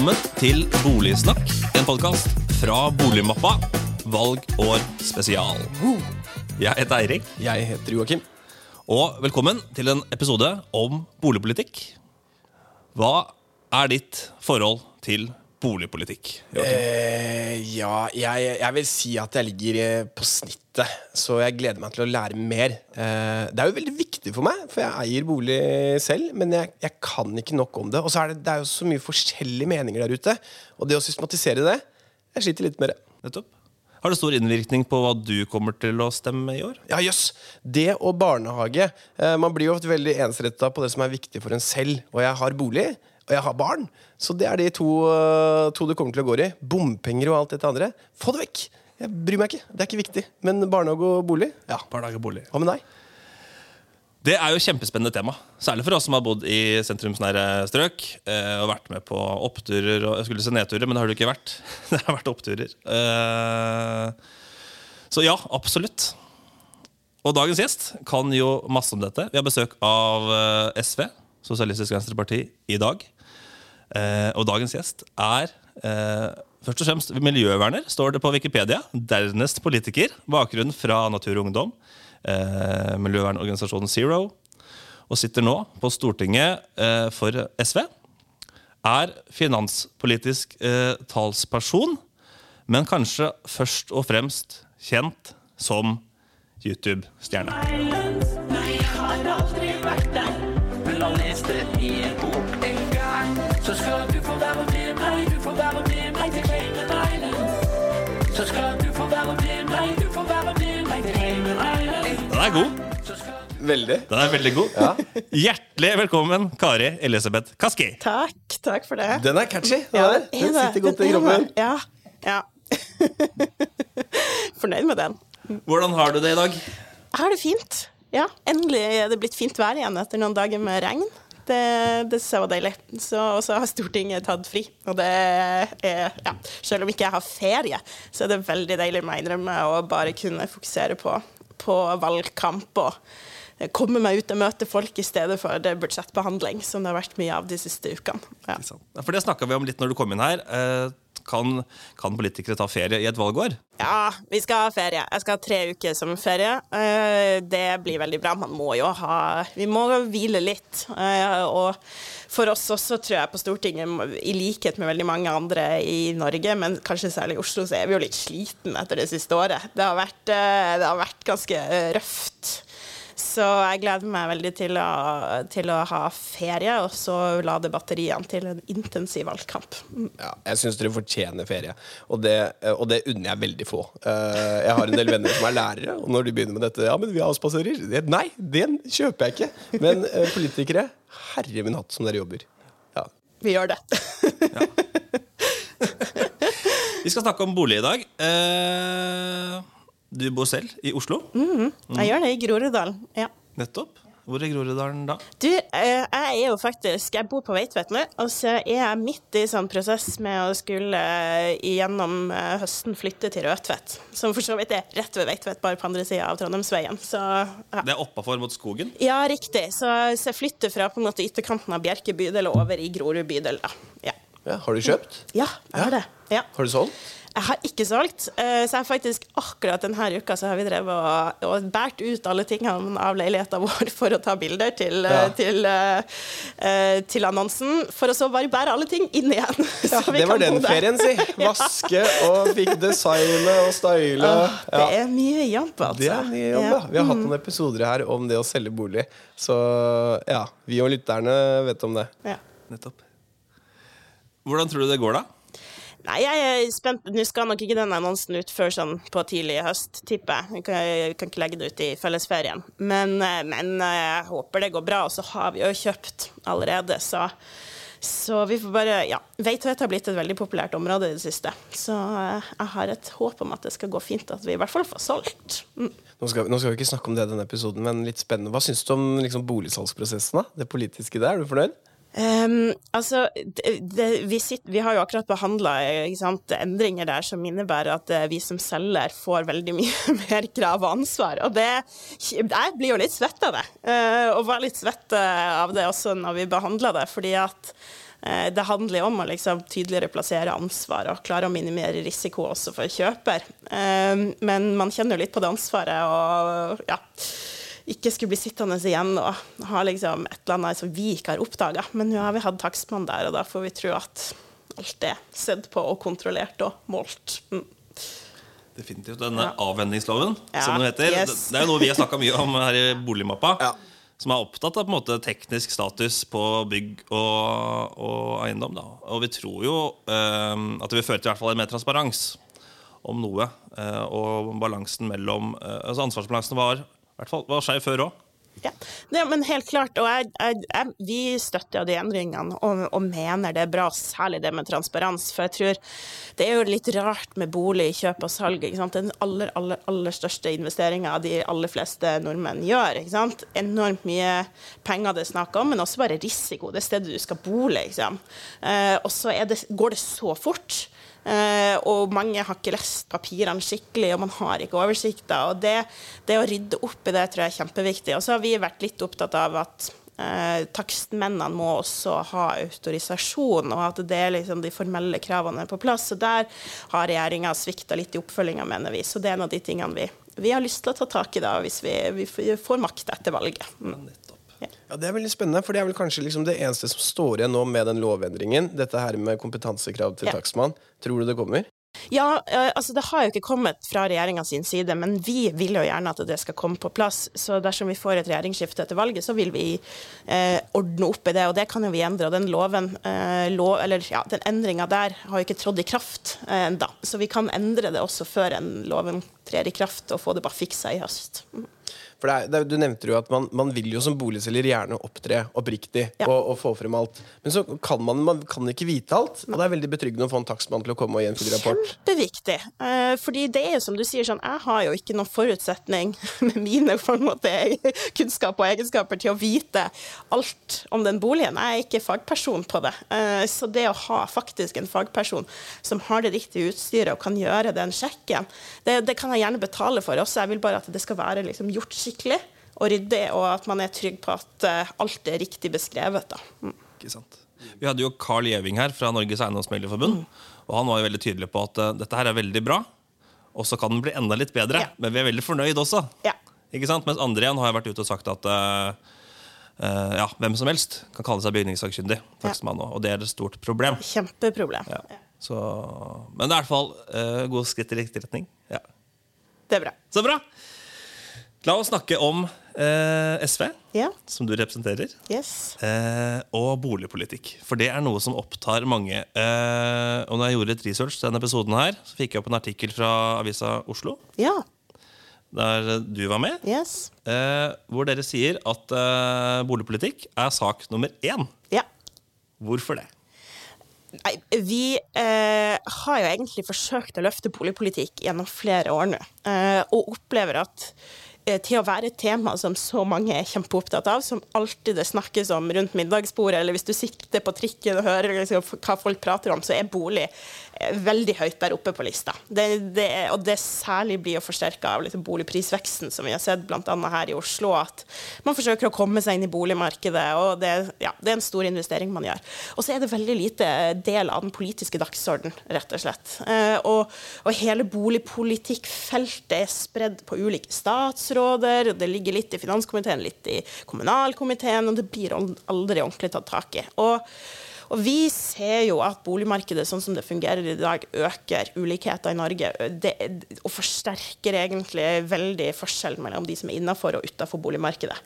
Velkommen til Boligsnakk, en podkast fra Boligmappa. Valgår spesial. Jeg heter Eirik, Jeg heter Joakim. og velkommen til en episode om boligpolitikk. Hva er ditt forhold til boligpolitikk? Eh, ja, jeg, jeg vil si at jeg ligger eh, på snittet, så jeg gleder meg til å lære mer. Eh, det er jo veldig viktig for meg, for jeg eier bolig selv, men jeg, jeg kan ikke nok om det. Og så er det, det er jo så mye forskjellige meninger der ute, og det å systematisere det, jeg sliter litt med det. Nettopp. Har det stor innvirkning på hva du kommer til å stemme i år? Ja, jøss. Det og barnehage. Eh, man blir jo ofte veldig ensretta på det som er viktig for en selv. Og jeg har bolig, og jeg har barn. Så det er de to, eh, to det kommer til å gå i. Bompenger og alt dette andre. Få det vekk! Jeg bryr meg ikke. Det er ikke viktig. Men barnehage og bolig, ja. Barnehage og bolig. Hva med deg? Det er jo kjempespennende tema. Særlig for oss som har bodd i sentrumsnære strøk. Eh, og vært med på oppturer og Jeg skulle si nedturer, men det har det ikke vært. Det har vært oppturer. Eh, så ja, absolutt. Og dagens gjest kan jo masse om dette. Vi har besøk av eh, SV, Sosialistisk Venstreparti, i dag. Eh, og dagens gjest er eh, først og fremst miljøverner, står det på Wikipedia. Dernest politiker. Bakgrunn fra Natur og Ungdom. Eh, miljøvernorganisasjonen Zero. Og sitter nå på Stortinget eh, for SV. Er finanspolitisk eh, talsperson, men kanskje først og fremst kjent som YouTube-stjerne. Den er god. Veldig. Den er veldig god. Hjertelig velkommen, Kari Elisabeth Kaski. Takk, takk for det. Den er catchy. Den, Ja, er den sitter godt i kroppen. Ja. ja. Fornøyd med den. Hvordan har du det i dag? Jeg har det fint. Ja, Endelig er det blitt fint vær igjen etter noen dager med regn. Det, det synes jeg var deilig. Så, og så har Stortinget tatt fri. Og det er ja, Selv om ikke jeg har ferie, så er det veldig deilig med innrømme å bare kunne fokusere på, på valgkamp og komme meg ut og møte folk i stedet for det budsjettbehandling som det har vært mye av de siste ukene. Ja. For det snakka vi om litt når du kom inn her. Eh, Kan, kan politikere ta ferie i et valgår? Ja, vi skal ha ferie. Jeg skal ha tre uker sommerferie. ferie. Det blir veldig bra. Man må jo ha Vi må hvile litt. Eh, Og for oss også, tror jeg, på Stortinget, i likhet med veldig mange andre i Norge, men kanskje særlig i Oslo, så er vi jo litt sliten etter det siste året. Det har vært, eh, det har vært ganske eh, røft. Så jeg gleder meg veldig til å, til å ha ferie, og så lade batteriene til en intensiv valgkamp. Mm. Ja, jeg syns dere fortjener ferie, og det, og det unner jeg veldig få. Eh, Jeg har en del venner som er lærere, og når de begynner med dette Ja, men vi avspaserer. Det- Nei, den kjøper jeg ikke. Men eh, politikere, herre min hatt som dere jobber. Ja. Vi gjør det. Vi skal snakke om bolig i dag. Eh, Du bor selv i Oslo. Mm, Jeg gjør det i Groruddalen. Ja. Nettopp. Hvor er Groruddalen da? Du, eh, jeg er jo faktisk Jeg bor på Veitvet nå, og så er jeg midt i sånn prosess med å skulle eh, gjennom eh, høsten flytte til Rødtvet. Som for så vidt er rett ved Veitvet, bare på andre sida av Trondheimsveien. Så ja. Det er oppafor mot skogen. ja, riktig. Så, så jeg flytter fra på en måte ytterkanten av Bjerke bydel og over i Grorud bydel, da. Ja. Ja, har du kjøpt? ja, jeg har det. Ja. Har du solgt? Jeg har ikke solgt, eh, så jeg faktisk akkurat denne uka så har vi drevet og, og båret ut alle tingene av leiligheten vår for å ta bilder til, eh, Ja. til, eh, eh, til annonsen, for å så bare bære alle ting inn igjen. Ja, vi det var den bo ferien, si. Vaske og fikk designe og style. Det er mye jobb, altså. Det er mye jobb, ja. Vi har hatt noen episoder her om det å selge bolig. Så ja, vi og lytterne vet om det. Ja. Nettopp. Hvordan tror du det går, da? Nei, jeg er spent. Nå skal nok ikke den annonsen ut før sånn på tidlig i høst, tipper jeg. Kan, kan ikke legge det ut i fellesferien. Men, eh, men eh, jeg håper det går bra. Og så har vi jo kjøpt allerede, så så vi får bare Ja. Veitvet har blitt et veldig populært område i det siste. Så eh, jeg har et håp om at det skal gå fint, at vi i hvert fall får solgt. Mm. Nå skal, nå skal vi ikke snakke om det i denne episoden, men litt spennende. Hva syns du om liksom, boligsalgsprosessen? da? Det politiske der, er du fornøyd? Ehm, altså, det, det, vi, sitter, vi har jo akkurat behandla endringer der som innebærer at uh, vi som selger får veldig mye mer krav og ansvar. Og det Jeg blir jo litt svett av det. uh, og var litt svett eh, av det også når vi behandla det, fordi at Det handler om å liksom tydeligere plassere ansvar og klare å minimere risiko også for kjøper. Eh, Men man kjenner jo litt på det ansvaret og ja, ikke skulle bli sittende igjen og ha liksom et eller annet som vi ikke har oppdaga. Men nå har vi hatt takstmann der, og da får vi tro at alt er sett på og kontrollert og målt. Mm. Definitivt. Denne avvenningsloven, Ja, som den heter. yes. Det er jo noe vi har snakka mye om her i Boligmappa. Ja. Som er opptatt av på en måte teknisk status på bygg og, og eiendom. Da. Og vi tror jo um, at det vil føre til i hvert fall en mer transparens om noe. Uh, og balansen mellom uh, Altså ansvarsbalansen var hvert fall var skeiv før òg. Ja, det, men helt klart. Og jeg, jeg, jeg, vi støtter jo de endringene og, og mener det er bra, særlig det med transparens. For jeg tror det er jo litt rart med bolig, kjøp og salg. Ikke sant? Den aller, aller, aller største investeringa de aller fleste nordmenn gjør. Ikke sant? Enormt mye penger det er snakk om, men også bare risiko. Det stedet du skal bo, liksom. Eh, og så går det så fort. Eh, og mange har ikke lest papirene skikkelig, og man har ikke oversikta. Og det, det å rydde opp i det tror jeg er kjempeviktig. Og så har vi vært litt opptatt av at eh, takstmennene må også ha autorisasjon, og at det er liksom de formelle kravene på plass. Så der har regjeringa svikta litt i oppfølginga, mener vi. Så det er en av de tingene vi, vi har lyst til å ta tak i da, hvis vi, vi får makt etter valget. Mm. Ja, Det er veldig spennende, for det er vel kanskje liksom det eneste som står igjen nå med den lovendringen. Dette her med kompetansekrav til Ja. takstmann. Tror du det kommer? Ja, eh, altså det har jo ikke kommet fra regjeringa sin side, men vi vil jo gjerne at det skal komme på plass. Så dersom vi får et regjeringsskifte etter valget, så vil vi eh, ordne opp i det, og det kan jo vi endre. Og den loven, eh, lov, eller ja, den endringa der har jo ikke trådt i kraft eh, ennå, så vi kan endre det også før en loven trer i kraft, og få det bare fiksa i høst. Mm. For det er, det er, Du nevnte jo at man, man vil jo som boligselger gjerne opptre oppriktig Ja. og, og få frem alt. Men så kan man, man kan ikke vite alt. Og det er veldig betryggende å få en takstmann til å komme og gi en full rapport. Kjempeviktig. Eh, fordi det er jo som du sier, sånn, jeg har jo ikke noen forutsetning med mine på en måte, kunnskap og egenskaper til å vite alt om den boligen. Jeg er ikke fagperson på det. Eh, så det å ha faktisk en fagperson som har det riktige utstyret og kan gjøre den sjekken, det, det kan jeg gjerne betale for også. Jeg vil bare at det skal være liksom, gjort skikkelig og ryddig, og at man er trygg på at eh, alt er riktig beskrevet. Da. Mm. Ikke sant? Vi hadde jo Carl Gjeving her fra Norges Eiendomsmeglerforbund. Og han var jo veldig tydelig på at uh, dette her er veldig bra, og så kan den bli enda litt bedre. Ja. Men vi er veldig fornøyd også. Ja. Ikke sant? Mens andre igjen har vært ute og sagt at uh, uh, ja, hvem som helst kan kalle seg bygningssakkyndig. Ja. Og det er et stort problem. Kjempeproblem. Ja. Så, men det er i hvert fall uh, gode skritt i riktig retning. Ja. Det er bra. Så bra! La oss snakke om eh, SV, Ja. som du representerer. Yes. Eh, og boligpolitikk. For det er noe som opptar mange. Eh, og når jeg gjorde et research til denne episoden her, så fikk jeg opp en artikkel fra Avisa Oslo, Ja. der du var med, Yes. eh, hvor dere sier at eh, boligpolitikk er sak nummer én. Ja. Hvorfor det? Nei, vi eh, har jo egentlig forsøkt å løfte boligpolitikk gjennom flere år nå, eh, og opplever at til å være et tema som så mange er kjempeopptatt av, som alltid det snakkes om rundt middagsbordet, eller hvis du sitter på trikken og hører liksom, hva folk prater om, så er bolig eh, veldig høyt der oppe på lista. Det, det, og det særlig blir forsterka av liksom, boligprisveksten, som vi har sett bl.a. her i Oslo, at man forsøker å komme seg inn i boligmarkedet, og det, ja, det er en stor investering man gjør. Og så er det veldig lite del av den politiske dagsorden, rett og slett. Eh, og, og hele boligpolitikkfeltet er spredd på ulike statsråder, det ligger litt i finanskomiteen, litt i kommunalkomiteen, og det blir aldri ordentlig tatt tak i. Og og vi ser jo at boligmarkedet sånn som det fungerer i dag, øker ulikheter i Norge. Det, og forsterker egentlig veldig forskjellen mellom de som er innafor og utafor boligmarkedet.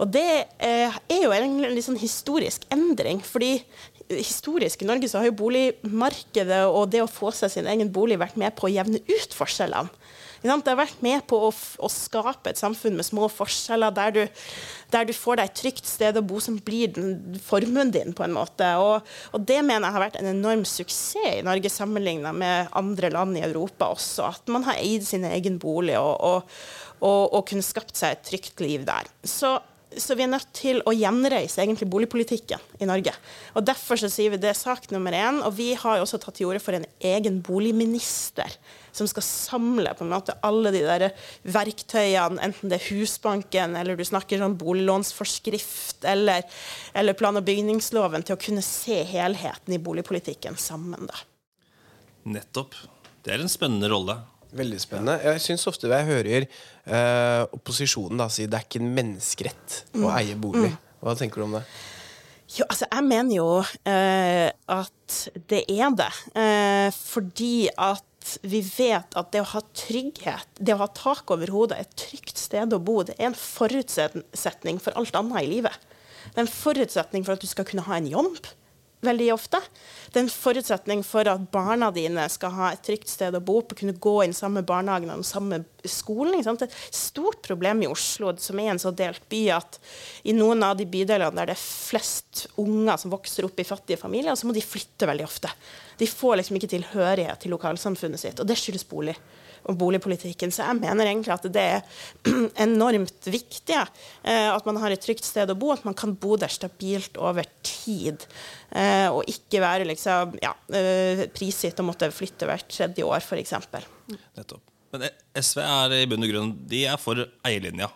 Og det eh, er jo egentlig en litt sånn historisk endring. fordi historisk i Norge så har jo boligmarkedet og det å få seg sin egen bolig vært med på å jevne ut forskjellene. Det har vært med på å, å skape et samfunn med små forskjeller, der du, der du får deg et trygt sted å bo som blir formuen din, på en måte. Og, og det mener jeg har vært en enorm suksess i Norge sammenligna med andre land i Europa også. At man har eid sin egen bolig og, og, og kunne skapt seg et trygt liv der. Så så vi er nødt til å gjenreise egentlig boligpolitikken i Norge. Og Derfor så sier vi det er sak nummer én. Og vi har jo også tatt til orde for en egen boligminister som skal samle på en måte alle de der verktøyene, enten det er Husbanken, eller du snakker sånn boliglånsforskrift, eller, eller plan- og bygningsloven, til å kunne se helheten i boligpolitikken sammen. da. Nettopp. Det er en spennende rolle. Veldig spennende. Jeg syns ofte jeg hører eh, opposisjonen da si det er ikke en menneskerett å eie bolig. Hva tenker du om det? Jo, altså, jeg mener jo eh, at det er det. Eh, fordi at vi vet at det å ha trygghet, det å ha tak over hodet, et trygt sted å bo, det er en forutsetning for alt annet i livet. Det er en forutsetning for at du skal kunne ha en jobb veldig ofte. Det er en forutsetning for at barna dine skal ha et trygt sted å bo på, kunne gå inn samme barnehagen og samme skolen. Det er et stort problem i Oslo, som er en så delt by, at i noen av de bydelene der det er flest unger som vokser opp i fattige familier, så må de flytte veldig ofte. De får liksom ikke tilhørighet til lokalsamfunnet sitt, og det skyldes bolig og boligpolitikken. Så jeg mener egentlig at det er enormt viktig eh, at man har et trygt sted å bo, at man kan bo der stabilt over tid. Eh, og ikke være liksom, ja, eh, prisgitt og måtte flytte hvert tredje år, f.eks. Nettopp. Men SV er i bunn og grunn De er for eierlinja.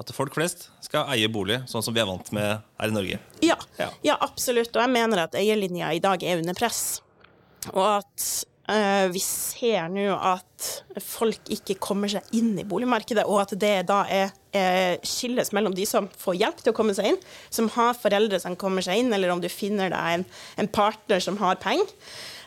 At folk flest skal eie bolig, sånn som vi er vant med her i Norge. Ja, Ja. absolutt. Og jeg mener at eierlinja i dag er under press. Og at vi ser nå at folk ikke kommer seg inn i boligmarkedet, og at det da er eh, skilles mellom de som får hjelp til å komme seg inn, som har foreldre som kommer seg inn, eller om du finner deg en, en partner som har penger.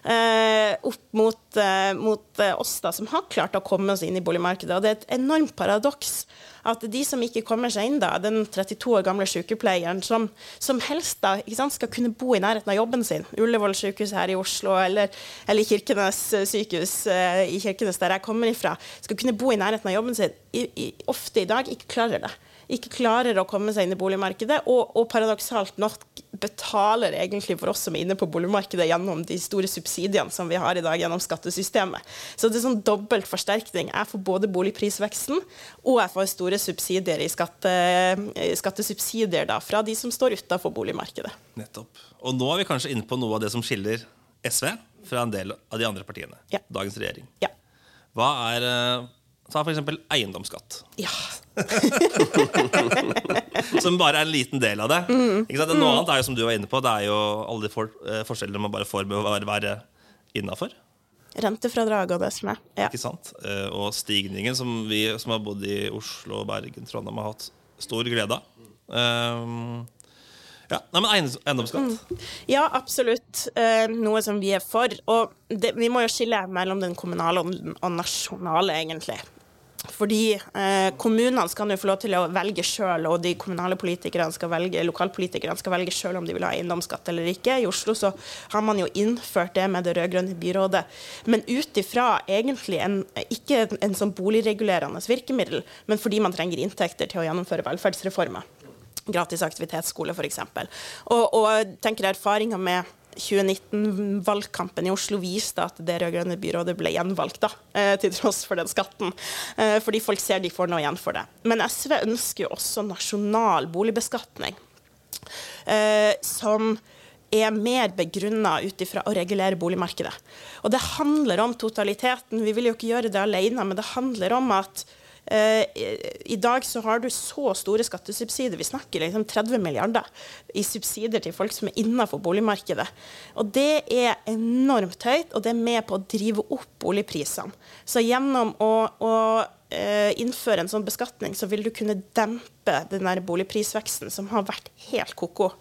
Eh, opp mot, eh, mot eh, oss da, som har klart å komme oss inn i boligmarkedet. Og det er et enormt paradoks at de som ikke kommer seg inn, da, den 32 år gamle sykepleieren som, som helst da, sant, skal kunne bo i nærheten av jobben sin, Ullevål sykehus her i Oslo eller, eller Kirkenes sykehus eh, i Kirkenes, der jeg kommer ifra, skal kunne bo i nærheten av jobben sin, i, i, ofte i dag ikke klarer det. Ikke klarer å komme seg inn i boligmarkedet, og, og paradoksalt nok betaler egentlig for oss som er inne på boligmarkedet gjennom de store subsidiene som vi har i dag gjennom skattesystemet. Så det er sånn dobbelt forsterkning. Jeg får både boligprisveksten, og jeg får store subsidier i skatte, skattesubsidier da, fra de som står utafor boligmarkedet. Nettopp. Og nå er vi kanskje inne på noe av det som skiller SV fra en del av de andre partiene. Ja. Dagens regjering. Ja. Hva er eh, Ta f.eks. eiendomsskatt, ja. som bare er en liten del av det. Mm. Ikke sant? Noe annet er jo som du var inne på, det er jo alle de for, eh, forskjellene man bare får med å være, være innafor. Rentefradrag og det som er. Ja. Ikke sant? Eh, Og stigningen som vi som har bodd i Oslo, Bergen, Trondheim har hatt stor glede av. Um, ja, nei, men eiendomsskatt? eiendomsskatt. Ja, absolutt. Eh, noe som vi er for. Og det, vi må jo skille mellom den kommunale og den og nasjonale, egentlig. Fordi eh, kommunene skal jo få lov til å velge sjøl, og de kommunale politikerne skal velge, lokalpolitikerne skal velge sjøl om de vil ha eiendomsskatt eller ikke. I Oslo så har man jo innført det med det rød-grønne byrådet. Men ut ifra egentlig en, ikke en, en sånn boligregulerende virkemiddel, men fordi man trenger inntekter til å gjennomføre velferdsreformer gratis aktivitetsskole f.eks. Og, og tenker erfaringa med 2019-valgkampen i Oslo viste at det rød-grønne byrådet ble gjenvalgt, da, eh, til tross for den skatten. Eh, fordi folk ser de får noe igjen for det. Men SV ønsker jo også nasjonal boligbeskatning. Eh, som er mer begrunna ut ifra å regulere boligmarkedet. Og det handler om totaliteten. Vi vil jo ikke gjøre det alene, men det handler om at I dag så har du så store skattesubsidier, vi snakker liksom 30 milliarder i subsidier til folk som er innenfor boligmarkedet. Og det er enormt høyt, og det er med på å drive opp boligprisene. Så gjennom å, å eh, innføre en sånn beskatning, så vil du kunne dempe den der boligprisveksten som har vært helt ko-ko,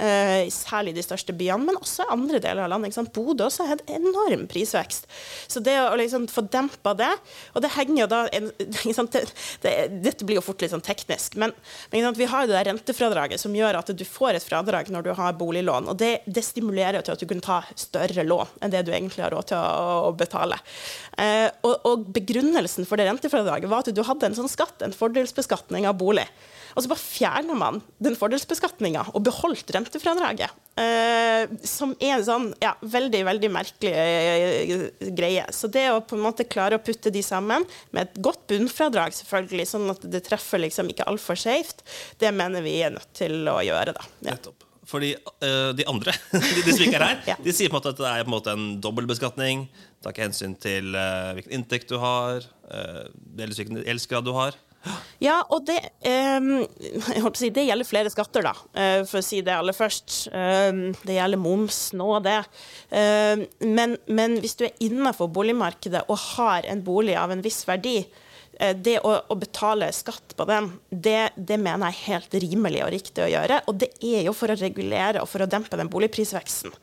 eh, særlig i de største byene, men også i andre deler av landet. Ikke sant? Bodø også har en enorm prisvekst. Så det å liksom få dempa det Og det henger jo da? Det, det, Dette blir jo fort litt sånn teknisk, men, men vi har jo det der rentefradraget som gjør at du får et fradrag når du har boliglån, og det, det stimulerer til at du kan ta større lån enn det du egentlig har råd til å, å betale. Eh, og, og begrunnelsen for det rentefradraget forslaget var at du hadde en sånn skatt, en fordelsbeskatning av bolig. Og så bare fjerner man den fordelsbeskatninga og beholdt rentefradraget. Eh, som er en sånn ja, veldig, veldig merkelig eh, greie. Så det å på en måte klare å putte de sammen, med et godt bunnfradrag, selvfølgelig, sånn at det treffer liksom ikke altfor skjevt, det mener vi er nødt til å gjøre, da. Ja. Nettopp. Fordi eh, de andre de, de som ikke er her, Ja. de sier på en måte at det er på en måte en dobbeltbeskatning. Tar ikke hensyn til eh, hvilken inntekt du har, uh, eller hvilken gjeldsgrad du har. Ja, og det, um, jeg å si, det gjelder flere skatter, da, uh, for å si det aller først. Um, det gjelder moms nå, det. Ehm, men, men hvis du er innenfor boligmarkedet og har en bolig av en viss verdi, eh, det å, å betale skatt på den, det, det mener jeg er helt rimelig og riktig å gjøre. Og det er jo for å regulere og for å dempe den boligprisveksten.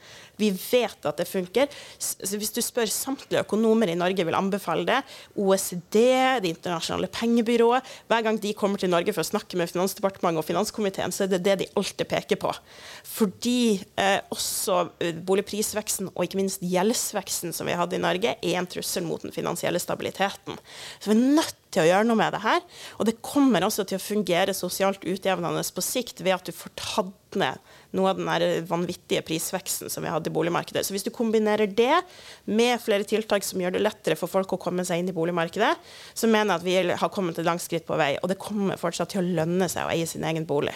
Vi vet at det funker. Så hvis du spør samtlige økonomer i Norge vil anbefale det, OECD, Det internasjonale pengebyrået Hver gang de kommer til Norge for å snakke med Finansdepartementet og finanskomiteen, så er det det de alltid peker på. Fordi eh, også eh, boligprisveksten og ikke minst gjeldsveksten som vi hadde i Norge, er en trussel mot den finansielle stabiliteten. Så vi er nødt til å gjøre noe med det her. Og det kommer også til å fungere sosialt utjevnende på sikt ved at du får tatt ned noe av den vanvittige prisveksten som vi hadde i boligmarkedet. Så hvis du kombinerer det med flere tiltak som gjør det lettere for folk å komme seg inn i boligmarkedet, så mener jeg at vi har kommet et langt skritt på vei. Og det kommer fortsatt til å lønne seg å eie sin egen bolig.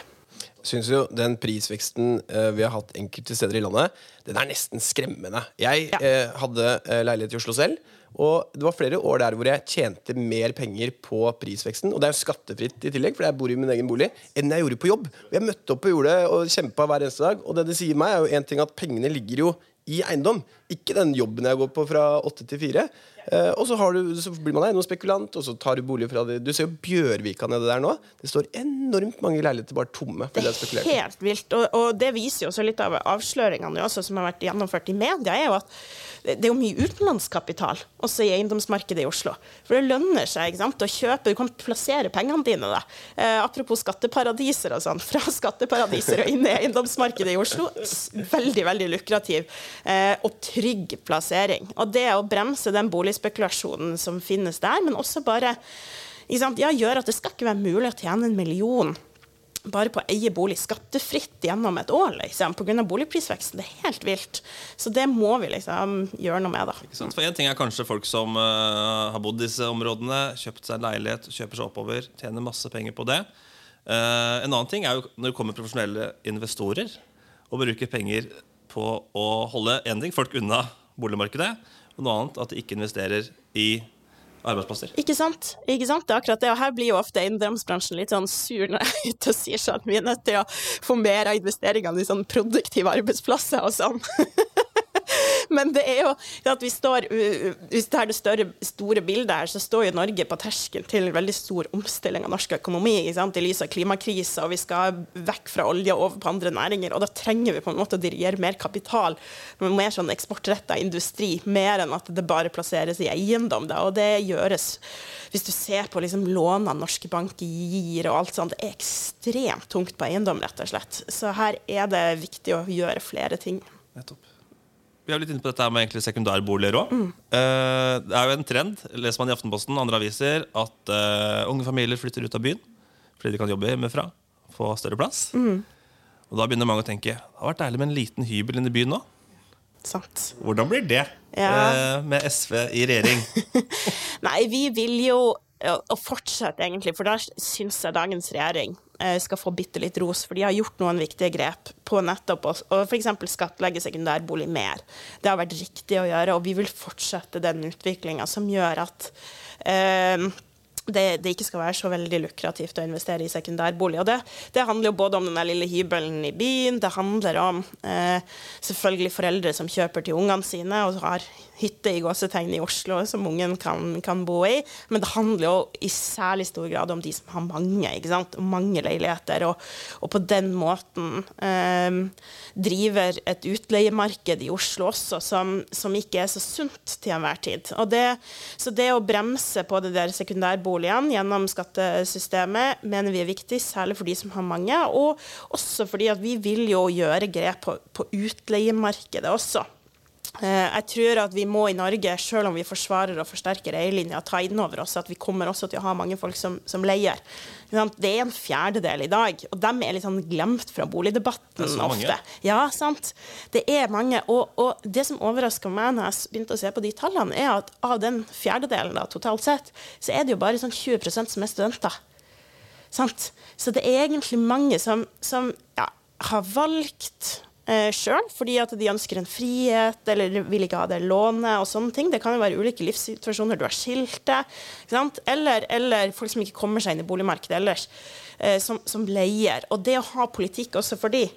Syns jo den prisveksten eh, vi har hatt enkelte steder i landet, den er nesten skremmende. Jeg Ja. eh, hadde eh, leilighet i Oslo selv, og det var flere år der hvor jeg tjente mer penger på prisveksten, og det er jo skattefritt i tillegg, for jeg bor i min egen bolig, enn jeg gjorde på jobb. Og jeg møtte opp og gjorde det og kjempa hver eneste dag, og det det sier meg, er jo en ting at pengene ligger jo i eiendom, ikke den jobben jeg går på fra åtte til fire. Eh, og så, har du, så blir man eiendomsspekulant, og så tar du bolig fra det. Du ser jo Bjørvika nede der nå. Det står enormt mange leiligheter bare tomme. Det er helt vilt. Og, og det viser jo også litt av avsløringene også, som har vært gjennomført i media, er jo at det er jo mye utenlandskapital også i eiendomsmarkedet i Oslo. For det lønner seg sant, å kjøpe, du kan plassere pengene dine da. Eh, apropos skatteparadiser og sånn, fra skatteparadiser og inn i eiendomsmarkedet i Oslo, veldig, veldig lukrativ eh, og trygg plassering. Og det å bremse den boligspekulasjonen som finnes der, men også bare sant, ja, gjør at det skal ikke være mulig å tjene en million bare på å eie bolig skattefritt gjennom et år liksom, pga. boligprisveksten. Det er helt vilt. Så det må vi liksom gjøre noe med. da. For En ting er kanskje folk som uh, har bodd i disse områdene, kjøpt seg leilighet, kjøper seg oppover, tjener masse penger på det. Uh, en annen ting er jo når det kommer profesjonelle investorer og bruker penger på å holde en ting, folk unna boligmarkedet, og noe annet at de ikke investerer i arbeidsplasser. Ikke sant? Ikke sant? Det er akkurat det. Og her blir jo ofte eiendomsbransjen litt sånn sur når jeg er ute og sier sånn vi er nødt til å få mer av investeringene i sånn produktive arbeidsplasser og sånn. Men det er jo at vi står Hvis det er det større, store bildet her, så står jo Norge på terskelen til en veldig stor omstilling av norsk økonomi i lys av klimakrisa, og vi skal vekk fra olje og over på andre næringer. Og da trenger vi på en måte å dirigere mer kapital, mer sånn eksportretta industri, mer enn at det bare plasseres i eiendom. Da. Og det gjøres hvis du ser på liksom lånene norske banker gir og alt sånt, det er ekstremt tungt på eiendom, rett og slett. Så her er det viktig å gjøre flere ting. Nettopp. Vi er litt inne på dette med egentlig sekundærboliger òg. det er jo en trend, leser man i Aftenposten andre aviser, at eh, unge familier flytter ut av byen fordi de kan jobbe hjemmefra, få større plass. Og da begynner mange å tenke det har vært deilig med en liten hybel inne i byen nå. Sant? Hvordan blir det Ja. eh, med SV i regjering? Nei, vi vil jo å fortsette, egentlig, for da syns jeg dagens regjering eh, skal få bitte litt ros, for de har gjort noen viktige grep på nettopp oss, å f.eks. skattlegge sekundærbolig mer. Det har vært riktig å gjøre, og vi vil fortsette den utviklinga som gjør at eh, det, det ikke skal være så veldig lukrativt å investere i sekundærbolig. Og det, det handler jo både om den lille hybelen i byen, det handler om eh, selvfølgelig foreldre som kjøper til ungene sine og har hytte i gåsetegn i Oslo som ungen kan, kan bo i. Men det handler jo i særlig stor grad om de som har mange, ikke sant? mange leiligheter, og, og på den måten eh, driver et utleiemarked i Oslo også som, som ikke er så sunt til enhver tid. Det, så det å bremse på det der sekundærboligene gjennom skattesystemet mener vi er viktig, særlig for de som har mange, og også fordi at vi vil jo gjøre grep på, på utleiemarkedet også. Eh, Jeg tror at vi må i Norge, selv om vi forsvarer og forsterker eierlinja, ta inn over oss at vi kommer også til å ha mange folk som, som leier. Det er en fjerdedel i dag, og dem er litt sånn glemt fra boligdebatten ofte. Ja, sant. Det er mange. Og, og det som overraska meg når jeg begynte å se på de tallene, er at av den fjerdedelen da, totalt sett, så er det jo bare sånn 20% som er studenter. Sant? Så det er egentlig mange som, som ja, har valgt eh, sjøl fordi at de ønsker en frihet, eller vil ikke ha det lånet og sånne ting. Det kan jo være ulike livssituasjoner. Du har skilt deg. sant? Eller, eller folk som ikke kommer seg inn i boligmarkedet ellers, eh, som, som leier. Og det å ha politikk også for de,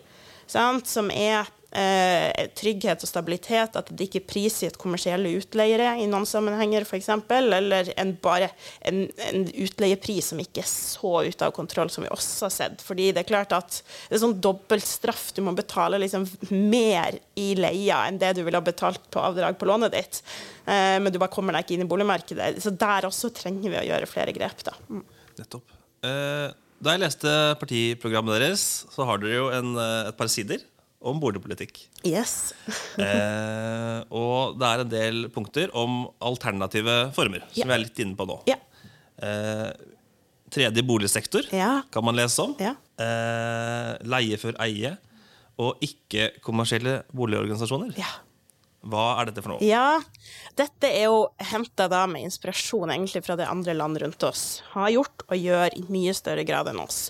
sant? som er eh, trygghet og stabilitet, at det ikke er prisgitt kommersielle utleiere i noen sammenhenger, f.eks., eller en, bare en, en utleiepris som ikke er så ute av kontroll, som vi også har sett. Fordi det er klart at det er sånn dobbeltstraff. Du må betale liksom mer i leia enn det du ville ha betalt på avdrag på lånet ditt. Eh, men du bare kommer deg ikke inn i boligmarkedet. Så der også trenger vi å gjøre flere grep, da. Mm. Nettopp. Eh, da jeg leste partiprogrammet deres, så har dere jo en, eh, et par sider om boligpolitikk. Yes. Eh, og det er en del punkter om alternative former, som yeah. vi er litt inne på nå. Ja. Eh, tredje boligsektor Ja. kan man lese om. Eh, leie før eie. Og ikke-kommersielle boligorganisasjoner. ja. Hva er dette for noe? Ja, dette er jo henta med inspirasjon egentlig fra det andre land rundt oss har gjort og gjør i mye større grad enn oss.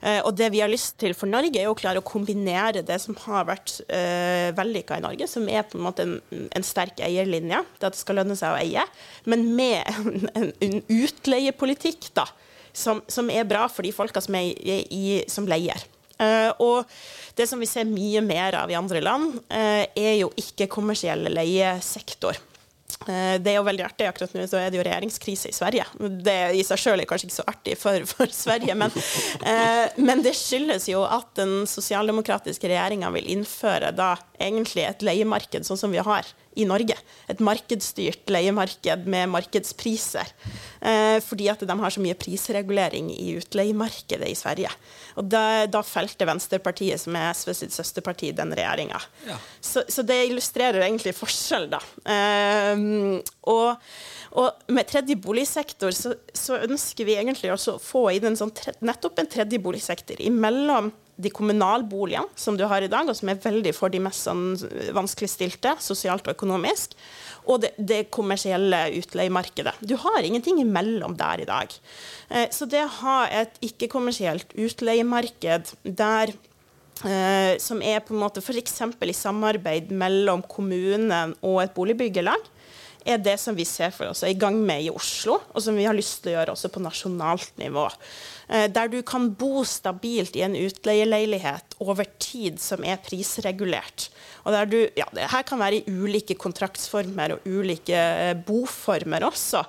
Eh, og det vi har lyst til for Norge, er jo å klare å kombinere det som har vært eh, vellykka i Norge, som er på en måte en, en sterk eierlinje, det at det skal lønne seg å eie, men med en, en, utleiepolitikk da, som, som er bra for de folka som, er i, i, som leier. Eh, og det som vi ser mye mer av i andre land, eh, er jo ikke-kommersiell leiesektor. Eh, det er jo veldig artig. Akkurat nå så er det jo regjeringskrise i Sverige. Det i seg sjøl er kanskje ikke så artig for, for Sverige, men, eh, men det skyldes jo at den sosialdemokratiske regjeringa vil innføre da egentlig et leiemarked sånn som vi har i Norge. Et markedsstyrt leiemarked med markedspriser. Eh, fordi at de har så mye prisregulering i utleiemarkedet i Sverige. Og da, da felte Venstrepartiet, som er SV sitt søsterparti, den regjeringa. Ja. Så, så det illustrerer egentlig forskjell, da. Ehm, og, og med tredje boligsektor så, så ønsker vi egentlig å få inn en sånn nettopp en tredje boligsektor imellom de kommunalboligene som du har i dag, og som er veldig for de mest sånn vanskeligstilte, sosialt og økonomisk, og det, det kommersielle utleiemarkedet. Du har ingenting imellom der i dag. Eh, Så det å ha et ikke-kommersielt utleiemarked der eh, som er på en måte f.eks. i samarbeid mellom kommunen og et boligbyggelag, er det som vi ser for oss er i gang med i Oslo, og som vi har lyst til å gjøre også på nasjonalt nivå. Eh, Der du kan bo stabilt i en utleieleilighet over tid som er prisregulert. Og der du, ja, det her kan være i ulike kontraktsformer og ulike eh, boformer også,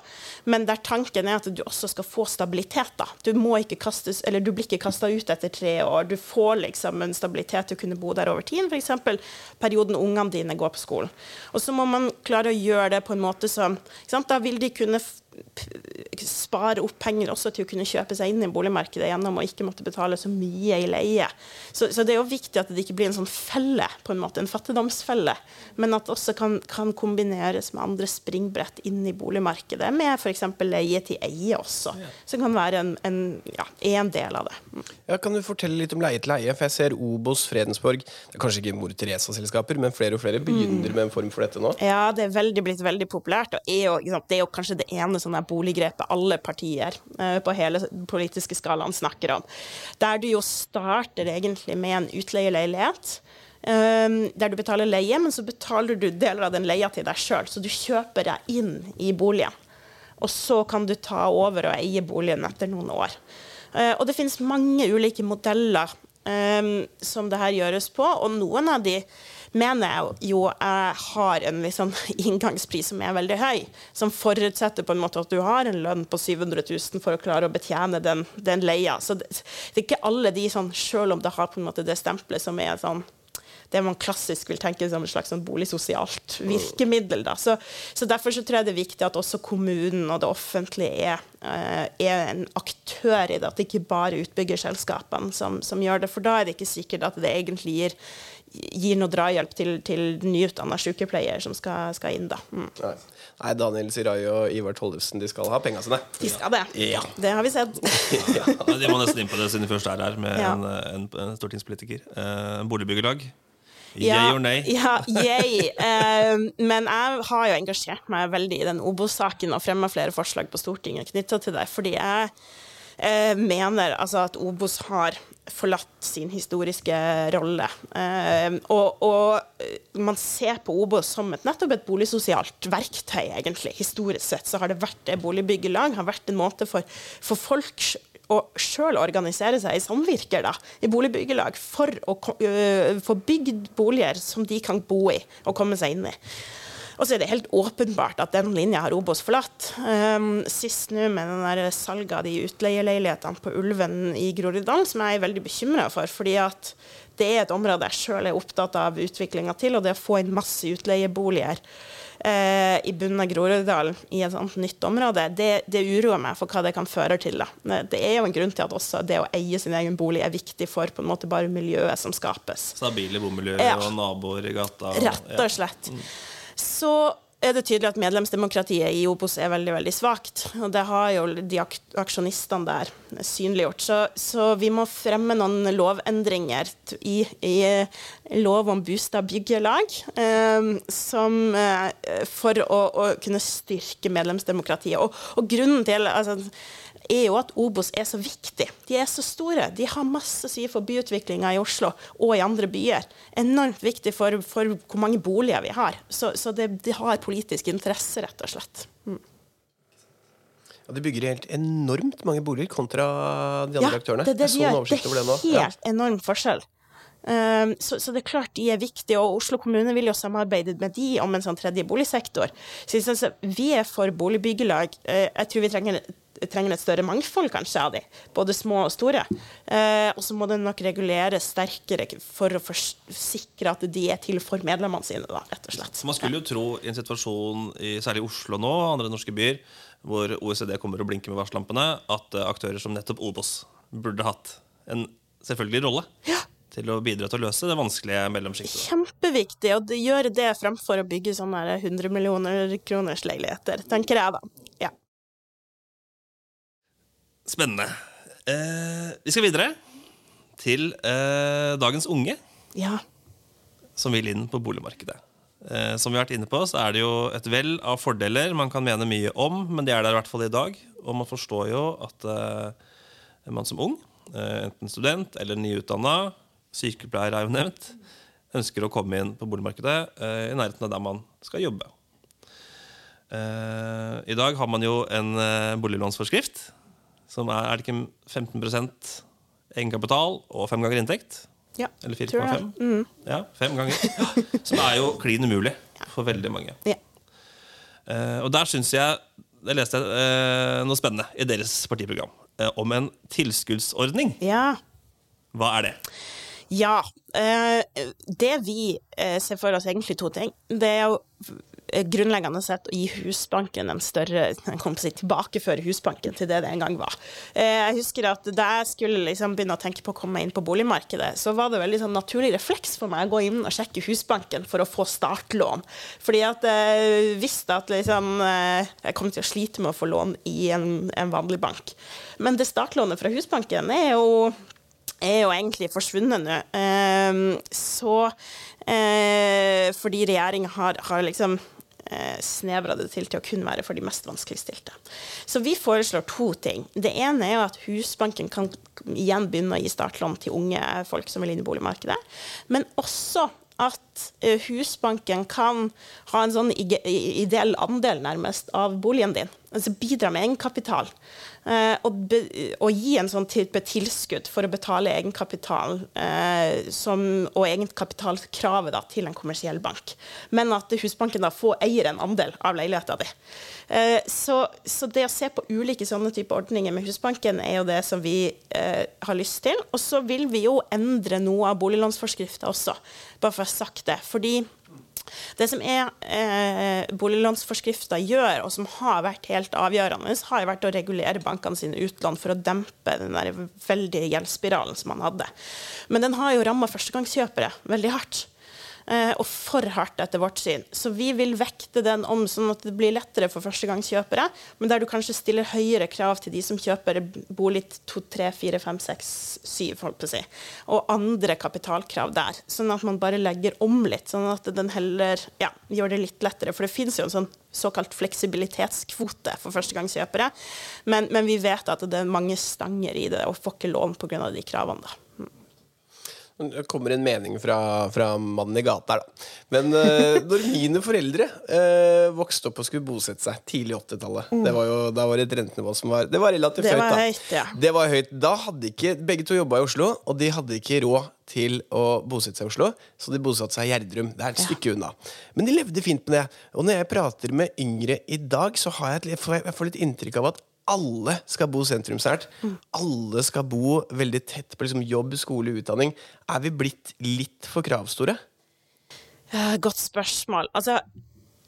men der tanken er at du også skal få stabilitet. da. Du, må ikke kastes, eller du blir ikke kasta ut etter tre år. Du får liksom en stabilitet til å kunne bo der over tid, f.eks. perioden ungene dine går på skolen. Og så må man klare å gjøre det på en måte som? Da vil de kunne spare opp penger også til å kunne kjøpe seg inn i boligmarkedet gjennom å ikke måtte betale så mye i leie. Så, så det er jo viktig at det ikke blir en sånn felle, på en måte, en fattigdomsfelle, men at det også kan, kan kombineres med andre springbrett inn i boligmarkedet, med f.eks. leie til eie også, som kan være en, en, ja, en del av det. Mm. Ja, kan du fortelle litt om leie til leie? For jeg ser Obos, Fredensborg Det er kanskje ikke Mor Teresa-selskaper, men flere og flere begynner med en form for dette nå. Ja, det er veldig, blitt veldig populært, og er jo, det er jo kanskje det ene sånne boliggrepet alle partier eh, på hele politiske skalaen snakker om. Der du jo starter egentlig med en utleieleilighet. eh, der du betaler leie, men så betaler du deler av den leia til deg sjøl. Så du kjøper deg inn i boligen. Og så kan du ta over og eie boligen etter noen år. Eh, og det finnes mange ulike modeller um, som det her gjøres på, og noen av de mener jeg jo jeg har en liksom inngangspris som er veldig høy, som forutsetter på en måte at du har en lønn på 700 000 for å klare å betjene den, den leia. Så det, det er ikke alle de sånn, selv om det har på en måte det stempelet som er sånn det man klassisk vil tenke som et slags sånn boligsosialt virkemiddel. Da. Så, så Derfor så tror jeg det er viktig at også kommunen og det offentlige er, er en aktør i det. At det ikke bare er utbyggerselskapene som, som gjør det. For da er det ikke sikkert at det egentlig gir, gir noe drahjelp til, til nyutdanna sykepleier som skal, skal inn. da. Mm. Nei. Nei, Daniel Sirai og Ivar Tollefsen de skal ha penga sine. De skal det. Ja. Det har vi sett. Ja, de må nesten inn på det siden de først er her med Ja. en, en, en stortingspolitiker. Eh, boligbyggelag. Ja, Yay or nay? Ja, yay. Uh, men jeg har jo engasjert meg veldig i den Obos-saken og fremma flere forslag på Stortinget knytta til det, fordi jeg uh, mener altså at Obos har forlatt sin historiske rolle. Uh, og, og man ser på Obos som et, nettopp et boligsosialt verktøy, egentlig. Historisk sett så har det vært det boligbyggelag, har vært en måte for, for folk å sjøl organisere seg i samvirker da, i boligbyggelag for å øh, få bygd boliger som de kan bo i og komme seg inn i. Og så er det helt åpenbart at den linja har Obos forlatt. Um, sist nå med den salget av de utleieleilighetene på Ulven i Groruddalen, som jeg er veldig bekymra for. fordi at det er et område jeg sjøl er opptatt av utviklinga til, og det å få inn masse utleieboliger eh, i bunnen av Groruddalen i et sånt nytt område, det, det uroer meg for hva det kan føre til. Da. Det er jo en grunn til at også det å eie sin egen bolig er viktig for på en måte bare miljøet som skapes. Stabile bomiljøer Ja. og naboer i gata. og- Rett og slett. Så er det tydelig at medlemsdemokratiet i Obos er veldig veldig svakt. Og det har jo de ak aksjonistene der synliggjort. Så, så vi må fremme noen lovendringer i, i eh, lov om bostad byggelag eh, som, eh, for å, å kunne styrke medlemsdemokratiet. Og, og grunnen til altså, er jo at Obos er så viktig. De er så store. De har masse å si for byutviklinga i Oslo og i andre byer. Enormt viktig for, for hvor mange boliger vi har. Så, så det, de har politisk interesse, rett og slett. Ja, de bygger helt enormt mange boliger kontra de andre aktørene. det, det, de gjør. det er det Ja. helt enorm forskjell. Um, så, så det er klart de er viktige, og Oslo kommune vil jo samarbeide med de om en sånn tredje boligsektor. Så at vi er for boligbyggelag. Uh, jeg tror vi trenger, trenger et større mangfold kanskje av de, både små og store. Eh, og så må det nok reguleres sterkere for å sikre at de er til for medlemmene sine, da, rett og slett. Man skulle jo tro i en situasjon i særlig Oslo nå andre norske byer hvor OECD kommer og blinker med varsellampene, at eh, aktører som nettopp Obos burde hatt en selvfølgelig rolle til å bidra til å løse det vanskelige mellomsjiktet. Kjempeviktig å gjøre det fremfor å bygge sånne 100 millioner kroners leiligheter, tenker jeg da. Ja. Spennende. Eh, vi skal videre til eh, dagens unge ja. som vil inn på boligmarkedet. Eh, som vi har vært inne på, så er det jo et vell av fordeler man kan mene mye om, men de er der i hvert fall i dag. Og man forstår jo at eh, man som ung, eh, enten student eller nyutdanna, sykepleier er jo nevnt, ønsker å komme inn på boligmarkedet eh, i nærheten av der man skal jobbe. Eh, I dag har man jo en boliglånsforskrift som er, er det ikke 15% egenkapital og fem ganger inntekt? ja. Eller tror jeg. Ja, fem ganger. Som er jo klin umulig for veldig mange. Ja. Uh, og der syns jeg Jeg leste uh, noe spennende i deres partiprogram uh, om en tilskuddsordning. ja. Hva er det? Ja. det vi ser for oss egentlig to ting. Det er jo grunnleggende sett å gi Husbanken en større jeg kom på å si, tilbakeføre Husbanken til det det en gang var. Eh, jeg husker at Da jeg skulle liksom begynne å tenke på å komme inn på boligmarkedet, så var det veldig sånn naturlig refleks for meg å gå inn og sjekke Husbanken for å få startlån. Fordi at jeg visste at liksom, eh, jeg kom til å slite med å få lån i en, en vanlig bank. Men det startlånet fra Husbanken er jo er jo egentlig forsvunnet nå. Så eh, fordi regjeringa har, har liksom eh, snevra det til til å kun være for de mest vanskeligstilte. Så vi foreslår to ting. Det ene er jo at Husbanken kan igjen begynne å gi startlån til unge folk som vil inn i boligmarkedet. Men også at eh, Husbanken kan ha en sånn ideell andel nærmest av boligen din. Altså bidra med egenkapital. Eh, og, og gi en sånn type tilskudd for å betale egenkapital eh, som, og egenkapitalkravet da, til en kommersiell bank. Men at Husbanken da får eier en andel av leiligheta di. Så, så det å se på ulike sånne type ordninger med Husbanken er jo det som vi eh, har lyst til. Og så vil vi jo endre noe av boliglånsforskrifta også, bare for å ha sagt det. Fordi Det som er eh, boliglånsforskrifta gjør, og som har vært helt avgjørende, har vært å regulere bankene sine utlån for å dempe den der veldige gjeldsspiralen som man hadde. Men den har jo ramma førstegangskjøpere veldig hardt. Eh, og for hardt, etter vårt syn. Så vi vil vekte den om sånn at det blir lettere for førstegangskjøpere, men der du kanskje stiller høyere krav til de som kjøper bolig 2, 3, 4, 5, 6, 7, holdt på å si, og andre kapitalkrav der. Sånn at man bare legger om litt, sånn at den heller ja, gjør det litt lettere. For det finnes jo en sånn såkalt fleksibilitetskvote for førstegangskjøpere, men, men vi vet at det er mange stanger i det, og får ikke lån pga. de kravene. da. Det kommer en mening fra, fra mannen i gata her, da. Men uh, når mine foreldre uh, vokste opp og skulle bosette seg tidlig 80-tallet mm. Da var det et rentenivå som var Det var relativt det høyt, var da. Høyt, ja. Det var høyt. Da hadde ikke Begge to jobba i Oslo, og de hadde ikke råd til å bosette seg i Oslo, så de bosatte seg i Gjerdrum. Det er et stykke ja. unna. Men de levde fint med det. Og når jeg prater med yngre i dag, så har jeg, et, jeg får litt inntrykk av at alle skal bo sentrumsnært. Alle skal bo veldig tett på liksom jobb, skole, utdanning. Er vi blitt litt for kravstore? Godt spørsmål. Altså,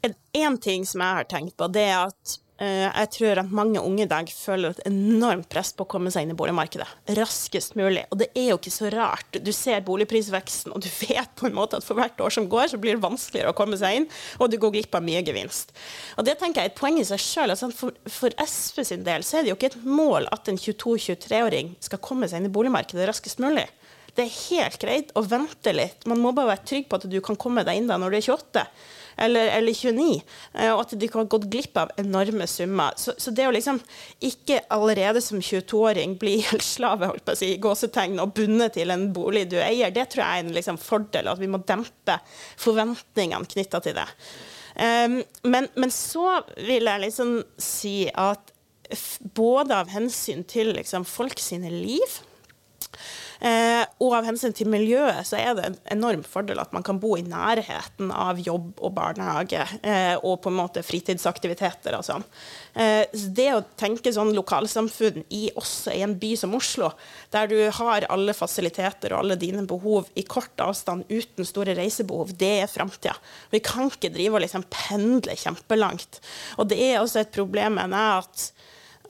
en ting som jeg har tenkt på, det er at Eh, jeg tror at mange unge i dag føler et enormt press på å komme seg inn i boligmarkedet raskest mulig. Og det er jo ikke så rart. Du ser boligprisveksten, og du vet på en måte at for hvert år som går, så blir det vanskeligere å komme seg inn, og du går glipp av mye gevinst. Og det tenker jeg er et poeng i seg sjøl. Altså for, for, SV sin del så er det jo ikke et mål at en 22-23-åring skal komme seg inn i boligmarkedet raskest mulig. Det er helt greit å vente litt. Man må bare være trygg på at du kan komme deg inn da når du er 28 eller, eller 29, eh, og at de har gått glipp av enorme summer. Så, så det å liksom ikke allerede som 22-åring bli gjeldsslave holdt på å si, gåsetegn, og bundet til en bolig du eier, det tror jeg er en liksom fordel, at vi må dempe forventningene knytta til det. Um, men, men, så vil jeg liksom si at både av hensyn til liksom folk sine liv og av hensyn til miljøet så er det en enorm fordel at man kan bo i nærheten av jobb og barnehage eh, og på en måte fritidsaktiviteter og sånn. Eh, det å tenke sånn lokalsamfunn i også i en by som Oslo, der du har alle fasiliteter og alle dine behov i kort avstand uten store reisebehov, det er framtida. Vi kan ikke drive og liksom pendle kjempelangt. Og det er også et problem, mener jeg, at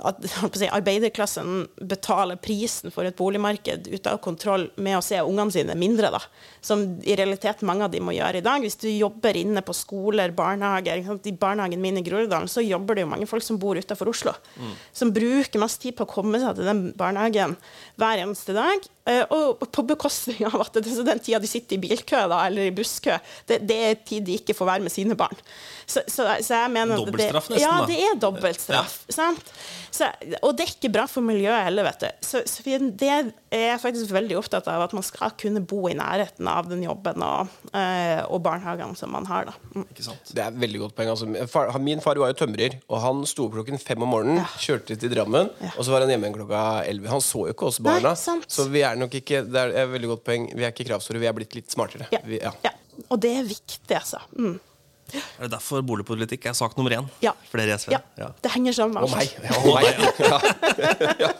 at si, arbeiderklassen betaler prisen for et boligmarked ute av kontroll med å se ungene sine mindre, da. Som i realiteten mange av de må gjøre i dag. Hvis du jobber inne på skoler, barnehager I barnehagen min i Groruddalen så jobber det jo mange folk som bor utenfor Oslo. Mm. Som bruker masse tid på å komme seg til den barnehagen hver eneste dag. Eh, og på bekostning av at det, den tida de sitter i bilkø da, eller i busskø, det, det, er tid de ikke får være med sine barn. Så, så, så jeg mener Dobbeltstraff, nesten. Ja, det er dobbeltstraff. Ja. og det er ikke bra for miljøet heller, vet du. Så, så det er jeg faktisk veldig opptatt av at man skal kunne bo i nærheten av den jobben og, øh, og barnehagene som man har. Da. Mm. Det er et veldig godt poeng. Altså, min far var jo tømrer, og han sto opp klokken fem om morgenen, ja. kjørte til Drammen, ja. og så var han hjemme klokka elleve. Han så jo ikke oss barna. Nei, så vi er nok ikke Det er et veldig godt poeng. Vi er ikke kravstore, vi er blitt litt smartere. Ja. Vi, og det er viktig, altså. Mm. Er det derfor boligpolitikk er sak nummer én ja. i SV? Ja. ja. Det henger sammen. Å meg. Ja, nei. meg. ja.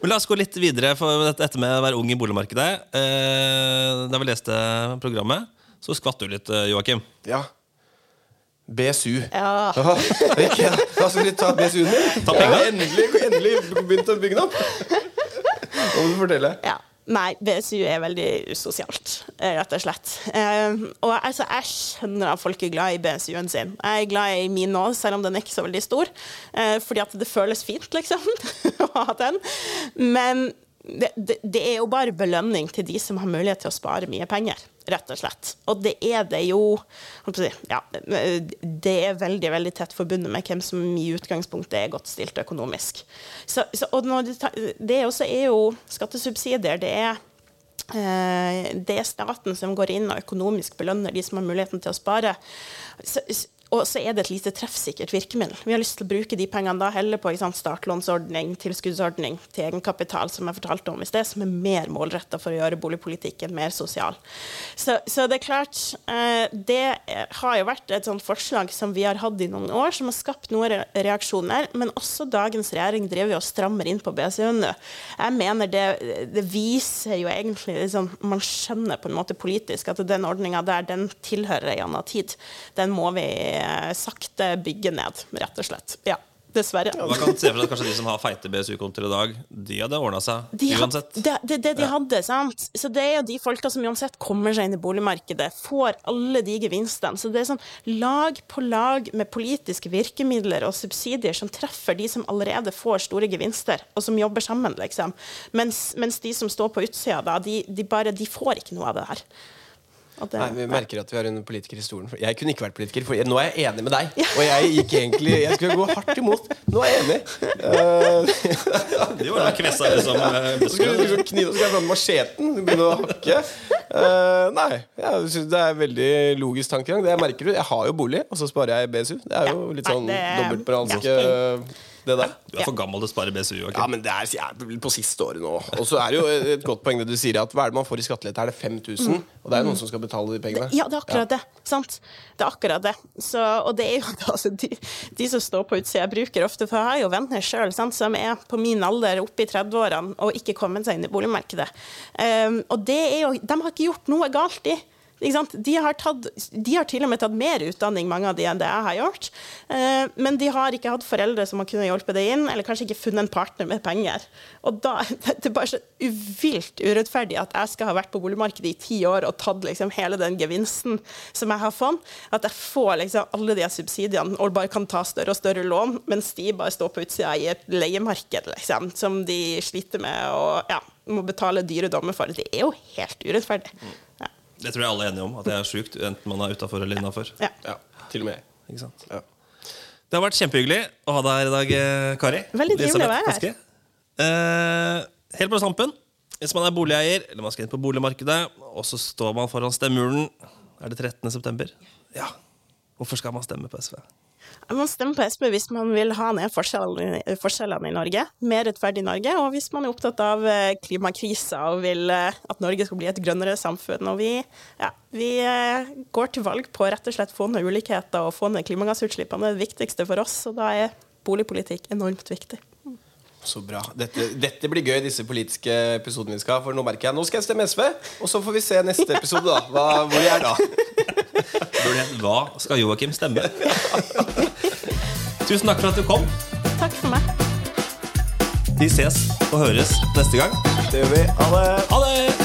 Men La oss gå litt videre for dette med å være ung i boligmarkedet. Eh, da vi leste programmet, så skvatt du litt, eh, Joakim. Ja. BSU. Ja. Ikke, da skal vi ta BSU-en din. Ta penger. Endelig, endelig begynt å bygge den opp. Nå må du fortelle. Ja. Nei, BSU er veldig usosialt, eh, rett og slett. Uh, og altså, jeg skjønner at folk er glad i BSU-en sin. Jeg er glad i min nå, selv om den er ikke så veldig stor. Uh, fordi at det føles fint, liksom, å ha den. Men det, det, det, er jo bare belønning til de som har mulighet til å spare mye penger, rett og slett. Og det er det jo ja, Det er veldig veldig tett forbundet med hvem som i utgangspunktet er godt stilt økonomisk. Så, så, og det, det også er jo skattesubsidier. Det er eh, det er staten som går inn og økonomisk belønner de som har muligheten til å spare. Så, og så er det et lite treffsikkert virkemiddel. Vi har lyst til å bruke de pengene da heller på sant, startlånsordning, tilskuddsordning til egenkapital, som jeg fortalte om i sted, som er mer målretta for å gjøre boligpolitikken mer sosial. Så, så det er klart, eh, det har jo vært et sånt forslag som vi har hatt i noen år, som har skapt noen reaksjoner, men også dagens regjering driver jo og strammer inn på BSU-en nå. Jeg mener det, det viser jo egentlig liksom, Man skjønner på en måte politisk at den ordninga der, den tilhører ei anna tid. Den må vi sakte bygge ned, rett og slett. Ja, dessverre. Man kan se for seg at kanskje de som har feite BSU-kontoer i dag, de hadde ordna seg De had- uansett. det, det, det de hadde, sant. Så det er jo de folka som uansett kommer seg inn i boligmarkedet, får alle de gevinstene. Så det er sånn lag på lag med politiske virkemidler og subsidier som treffer de som allerede får store gevinster, og som jobber sammen, liksom. Mens, mens de som står på utsida, da, de, de bare De får ikke noe av det her. Det- Nei, vi merker at vi har en politiker i stolen. Jeg kunne ikke vært politiker, for nå er jeg enig med deg. Og jeg gikk egentlig Jeg skulle gå hardt imot. Nå er jeg enig. Uh, De var da kvessa liksom eh, Så skulle du knive, skal jeg fram macheten og begynne å hakke. Uh, nei, Ja, det er veldig logisk tankegang. Det jeg merker du, Jeg har jo bolig, og så sparer jeg BSU. Det er jo litt sånn dobbeltmoralsk, ja. Det der. Du er for gammel til å spare BSU. Okay? Ja, men det er er på siste året nå. Og så er det jo et godt poeng det du sier, at hva er det man får i skattelette? Er det 5000? Og det er noen som skal betale de pengene. Ja, det er akkurat det. Sant? Det er akkurat det. Så, og det er jo altså, de, de som står på utsida, bruker ofte For jeg har jo venner sjøl som er på min alder, oppe i 30-årene, og ikke kommet seg inn i boligmarkedet. Um, og det er jo De har ikke gjort noe galt, de. De, har tatt, de har til og med tatt mer utdanning, mange av de, enn det jeg har gjort. Eh, men de har ikke hatt foreldre som har kunnet hjelpe det inn, eller kanskje ikke funnet en partner med penger. Og da, Det er bare så uvilt urettferdig at jeg skal ha vært på boligmarkedet i ti år og tatt liksom hele den gevinsten som jeg har fått, at jeg får liksom alle de subsidiene og bare kan ta større og større lån, mens de bare står på utsida i et leiemarked liksom, som de sliter med og ja, må betale dyre dommer for. Det er jo helt urettferdig. Ja. Det tror jeg alle er enige om. At det er sjukt, enten man er utafor eller innafor. Ja. Ja, til og med jeg. Ikke sant? Ja. Det har vært kjempehyggelig å ha deg her i dag, eh, Kari. Veldig trivelig å være her. Eh, helt på tampen, hvis man er boligeier eller man skal inn på boligmarkedet, og så står man foran stemmeurnen, er det 13. september? Ja. Hvorfor skal man stemme på SV? Man stemmer på SP hvis man vil ha ned forskjellene, forskjellene i Norge, mer rettferdig Norge, og hvis man er opptatt av eh, klimakrisa og vil eh, at Norge skal bli et grønnere samfunn. Og vi, ja, vi eh, går til valg på rett og slett få ned ulikheter og få ned klimagassutslippene. Det er det viktigste for oss, og da er boligpolitikk enormt viktig. Så bra. Dette, dette blir gøy, disse politiske episodene vi skal ha. For nå merker jeg Nå skal jeg stemme SV, og så får vi se neste episode, da. Hva, hvor jeg er da. Burde hett Hva skal Joakim stemme? Tusen takk for at du kom. Takk for meg. Vi ses og høres neste gang. Det gjør vi. Ha det. Ha det!